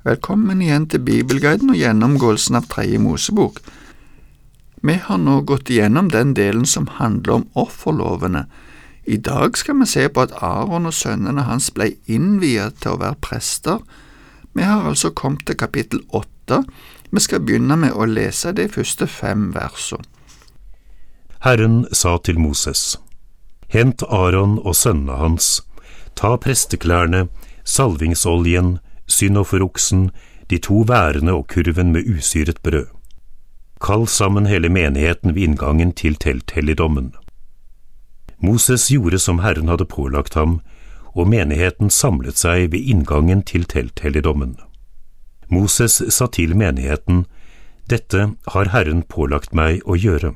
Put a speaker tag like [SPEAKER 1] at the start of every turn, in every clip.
[SPEAKER 1] Velkommen igjen til Bibelguiden og gjennomgåelsen av Tredje Mosebok. Vi har nå gått igjennom den delen som handler om offerlovene. I dag skal vi se på at Aron og sønnene hans ble innviet til å være prester. Vi har altså kommet til kapittel åtte. Vi skal begynne med å lese de første fem versene.
[SPEAKER 2] Herren sa til Moses, Hent Aron og sønnene hans, ta presteklærne, salvingsoljen, synofferoksen, de to værene og kurven med usyret brød. Kall sammen hele menigheten ved inngangen til telthelligdommen. Moses gjorde som Herren hadde pålagt ham, og menigheten samlet seg ved inngangen til telthelligdommen. Moses sa til menigheten, Dette har Herren pålagt meg å gjøre.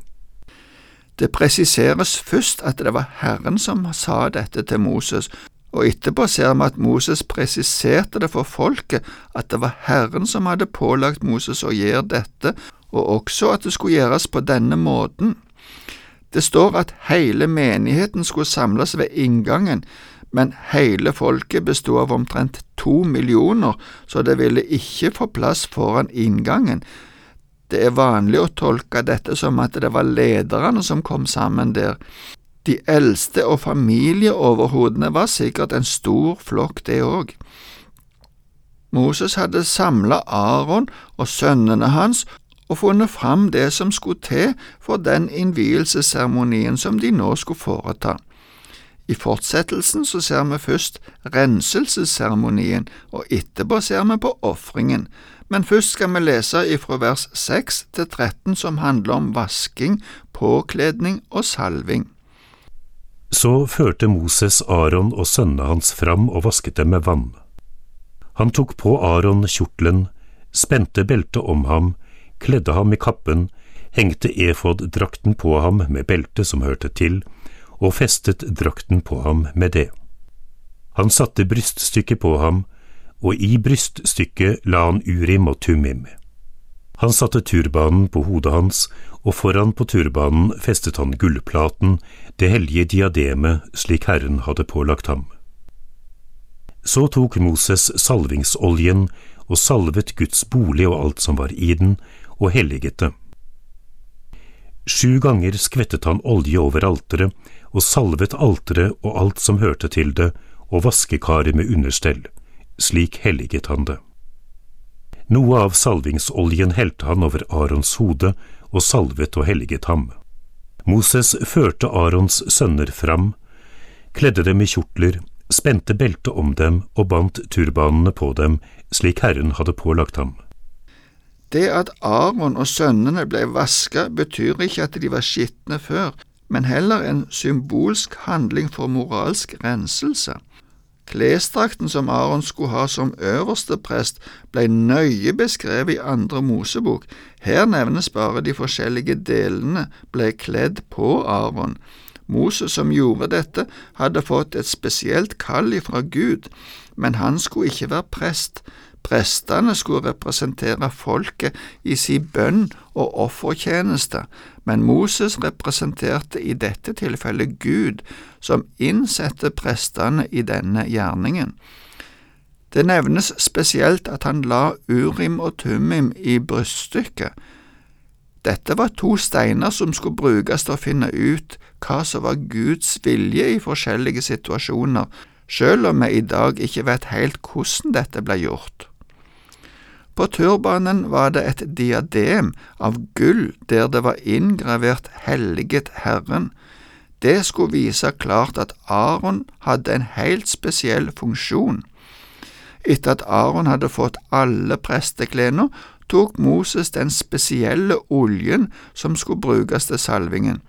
[SPEAKER 1] Det presiseres først at det var Herren som sa dette til Moses, og etterpå ser vi at Moses presiserte det for folket, at det var Herren som hadde pålagt Moses å gjøre dette, og også at det skulle gjøres på denne måten. Det står at hele menigheten skulle samles ved inngangen, men hele folket bestod av omtrent to millioner, så det ville ikke få plass foran inngangen. Det er vanlig å tolke dette som at det var lederne som kom sammen der. De eldste og familieoverhodene var sikkert en stor flokk, det òg. Moses hadde samla Aron og sønnene hans og funnet fram det som skulle til for den innvielsesseremonien som de nå skulle foreta. I fortsettelsen så ser vi først renselsesseremonien, og etterpå ser vi på ofringen, men først skal vi lese ifra vers 6 til 13 som handler om vasking, påkledning og salving.
[SPEAKER 2] Så førte Moses Aron og sønnene hans fram og vasket dem med vann. Han tok på Aron kjortelen, spente beltet om ham, kledde ham i kappen, hengte efod-drakten på ham med beltet som hørte til, og festet drakten på ham med det. Han satte bryststykket på ham, og i bryststykket la han urim og tumim. Han satte turbanen på hodet hans, og foran på turbanen festet han gullplaten, det hellige diademet, slik Herren hadde pålagt ham. Så tok Moses salvingsoljen og salvet Guds bolig og alt som var i den, og helliget det. Sju ganger skvettet han olje over alteret, og salvet alteret og alt som hørte til det, og vaskekaret med understell. Slik helliget han det. Noe av salvingsoljen helte han over Arons hode og salvet og helliget ham. Moses førte Arons sønner fram, kledde dem i kjortler, spente beltet om dem og bandt turbanene på dem, slik Herren hadde pålagt ham.
[SPEAKER 1] Det at Aron og sønnene ble vaska, betyr ikke at de var skitne før, men heller en symbolsk handling for moralsk renselse. Klesdrakten som Aron skulle ha som øverste prest, ble nøye beskrevet i andre Mosebok. Her nevnes bare de forskjellige delene ble kledd på Aron. Moses som gjorde dette, hadde fått et spesielt kall ifra Gud, men han skulle ikke være prest. Prestene skulle representere folket i sin bønn og offertjeneste, men Moses representerte i dette tilfellet Gud, som innsatte prestene i denne gjerningen. Det nevnes spesielt at han la Urim og Tumim i bryststykket. Dette var to steiner som skulle brukes til å finne ut hva som var Guds vilje i forskjellige situasjoner, selv om vi i dag ikke vet helt hvordan dette ble gjort. På turbanen var det et diadem av gull der det var inngravert Helliget Herren. Det skulle vise klart at Aron hadde en helt spesiell funksjon. Etter at Aron hadde fått alle presteklærne, tok Moses den spesielle oljen som skulle brukes til salvingen.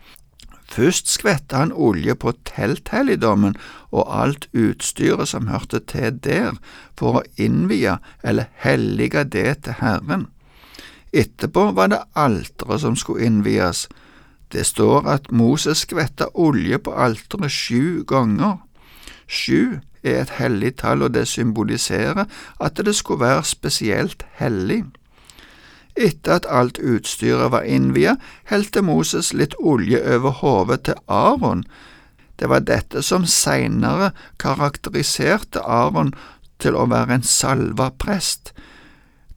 [SPEAKER 1] Først skvette han olje på telthelligdommen og alt utstyret som hørte til der, for å innvie eller hellige det til Herren. Etterpå var det alteret som skulle innvies. Det står at Moses skvetta olje på alteret sju ganger. Sju er et hellig tall, og det symboliserer at det skulle være spesielt hellig. Etter at alt utstyret var innviet, helte Moses litt olje over hodet til Aron. Det var dette som senere karakteriserte Aron til å være en salva prest.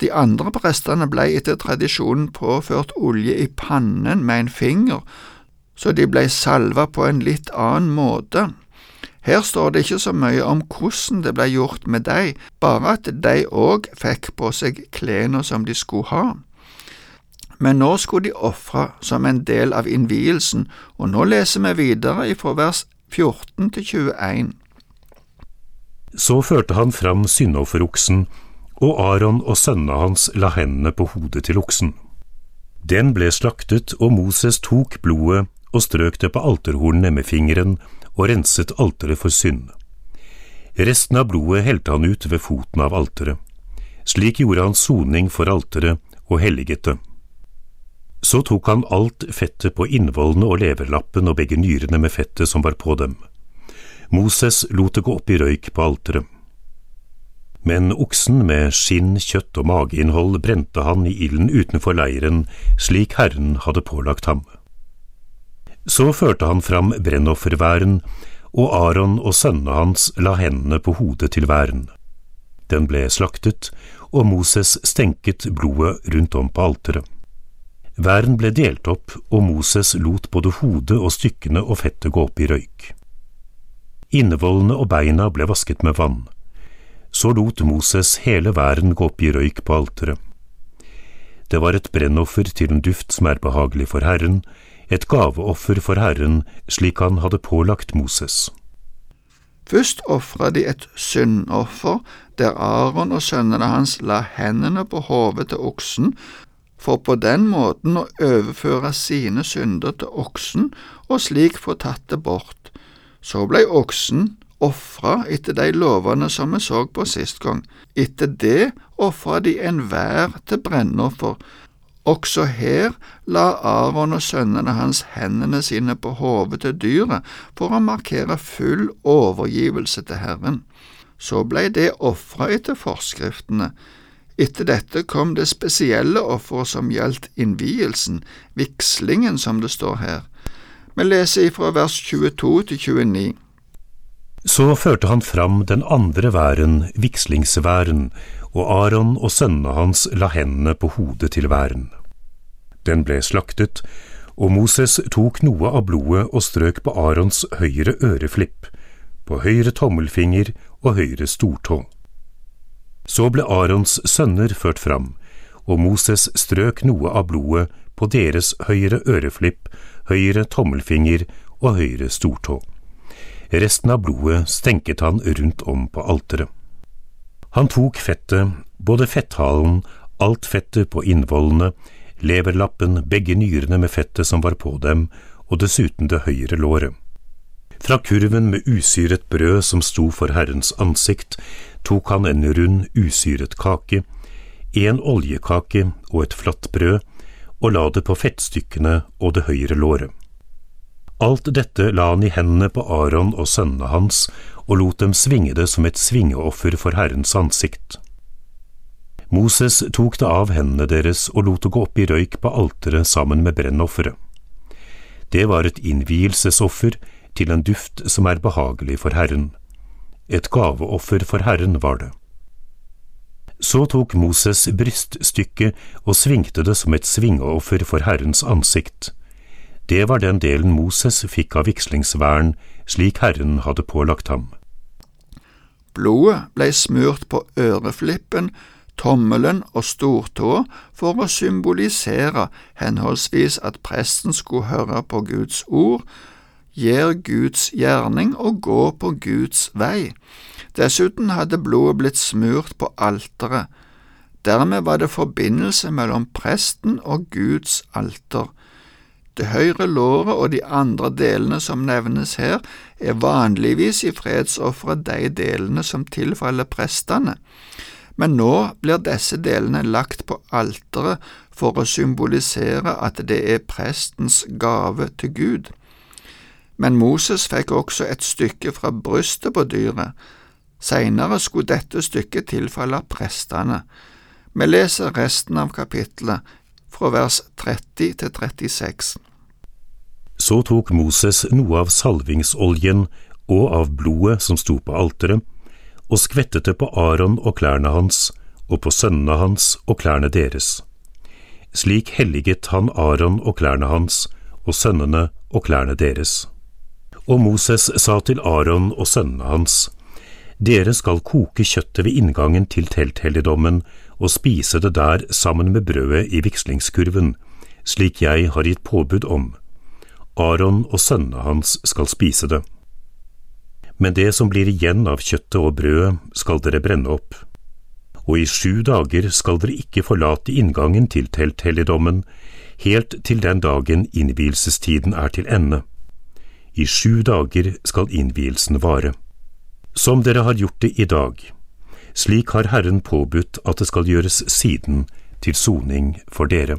[SPEAKER 1] De andre prestene ble etter tradisjonen påført olje i pannen med en finger, så de ble salva på en litt annen måte. Her står det ikke så mye om hvordan det ble gjort med dem, bare at de òg fikk på seg klærne som de skulle ha. Men nå skulle de ofre som en del av innvielsen, og nå leser vi videre ifra vers 14 til 21.
[SPEAKER 2] Så førte han fram syndofferoksen, og Aron og sønnene hans la hendene på hodet til oksen. Den ble slaktet, og Moses tok blodet og strøk det på alterhornene med fingeren og renset alteret for synd. Resten av blodet helte han ut ved foten av alteret. Slik gjorde han soning for alteret og helliget det. Så tok han alt fettet på innvollene og leverlappen og begge nyrene med fettet som var på dem. Moses lot det gå opp i røyk på alteret. Men oksen med skinn, kjøtt og mageinnhold brente han i ilden utenfor leiren, slik Herren hadde pålagt ham. Så førte han fram brennofferværen, og Aron og sønnene hans la hendene på hodet til væren. Den ble slaktet, og Moses stenket blodet rundt om på alteret. Væren ble delt opp, og Moses lot både hodet og stykkene og fettet gå opp i røyk. Innevollene og beina ble vasket med vann. Så lot Moses hele væren gå opp i røyk på alteret. Det var et brennoffer til en duft som er behagelig for Herren, et gaveoffer for Herren slik han hadde pålagt Moses.
[SPEAKER 1] Først ofra de et syndoffer, der Aron og sønnene hans la hendene på hodet til oksen, for på den måten å overføre sine synder til oksen og slik få tatt det bort. Så blei oksen ofra etter de lovene som vi så på sist gang. Etter det ofra de enhver til brennoffer. Også her la Aron og sønnene hans hendene sine på hodet til dyret for å markere full overgivelse til Herren. Så blei det ofra etter forskriftene. Etter dette kom det spesielle offeret som gjaldt innvielsen, vigslingen som det står her. Vi leser ifra vers 22 til 29.
[SPEAKER 2] Så førte han fram den andre væren, vigslingsværen, og Aron og sønnene hans la hendene på hodet til væren. Den ble slaktet, og Moses tok noe av blodet og strøk på Arons høyre øreflipp, på høyre tommelfinger og høyre stortå. Så ble Arons sønner ført fram, og Moses strøk noe av blodet på deres høyre øreflipp, høyre tommelfinger og høyre stortå. Resten av blodet stenket han rundt om på alteret. Han tok fettet, både fetthalen, alt fettet på innvollene, leverlappen, begge nyrene med fettet som var på dem, og dessuten det høyre låret. Fra kurven med usyret brød som sto for Herrens ansikt, tok han en rund, usyret kake, en oljekake og et flatt brød, og la det på fettstykkene og det høyre låret. Alt dette la han i hendene på Aron og sønnene hans, og lot dem svinge det som et svingeoffer for Herrens ansikt. Moses tok det av hendene deres og lot det gå opp i røyk på alteret sammen med brennofferet. Det var et innvielsesoffer til en duft som er behagelig for Herren. Et gaveoffer for Herren var det. Så tok Moses bryststykket og svingte det som et svingeoffer for Herrens ansikt. Det var den delen Moses fikk av vigslingsvern, slik Herren hadde pålagt ham.
[SPEAKER 1] Blodet ble smurt på øreflippen, tommelen og stortåa for å symbolisere henholdsvis at presten skulle høre på Guds ord, gjøre Guds gjerning og går på Guds vei. Dessuten hadde blodet blitt smurt på alteret. Dermed var det forbindelse mellom presten og Guds alter. Det høyre låret og de andre delene som nevnes her, er vanligvis i fredsofferet de delene som tilfaller prestene, men nå blir disse delene lagt på alteret for å symbolisere at det er prestens gave til Gud. Men Moses fikk også et stykke fra brystet på dyret. Seinere skulle dette stykket tilfalle prestene. Vi leser resten av kapittelet, fra vers 30 til 36.
[SPEAKER 2] Så tok Moses noe av salvingsoljen og av blodet som sto på alteret, og skvettet det på Aron og klærne hans, og på sønnene hans og klærne deres. Slik helliget han Aron og klærne hans, og sønnene og klærne deres. Og Moses sa til Aron og sønnene hans, Dere skal koke kjøttet ved inngangen til telthelligdommen og spise det der sammen med brødet i vigslingskurven, slik jeg har gitt påbud om. Aron og sønnene hans skal spise det. Men det som blir igjen av kjøttet og brødet, skal dere brenne opp. Og i sju dager skal dere ikke forlate inngangen til telthelligdommen, helt til den dagen innvielsestiden er til ende. I sju dager skal innvielsen vare. Som dere har gjort det i dag, slik har Herren påbudt at det skal gjøres siden, til soning for dere.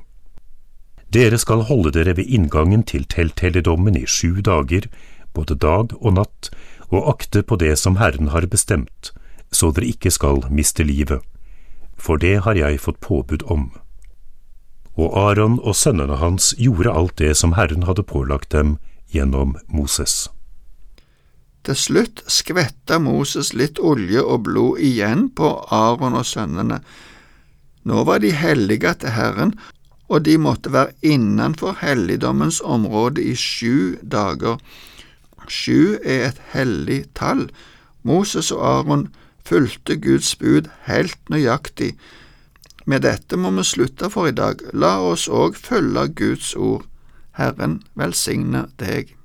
[SPEAKER 2] Dere skal holde dere ved inngangen til telthelligdommen i sju dager, både dag og natt, og akte på det som Herren har bestemt, så dere ikke skal miste livet, for det har jeg fått påbud om. Og Aron og sønnene hans gjorde alt det som Herren hadde pålagt dem gjennom Moses.
[SPEAKER 1] Til slutt skvetta Moses litt olje og blod igjen på Aron og sønnene. Nå var de hellige til Herren, og de måtte være innenfor helligdommens område i sju dager. Sju er et hellig tall. Moses og Aron fulgte Guds bud helt nøyaktig. Med dette må vi slutte for i dag. La oss òg følge Guds ord. Herren velsigne deg.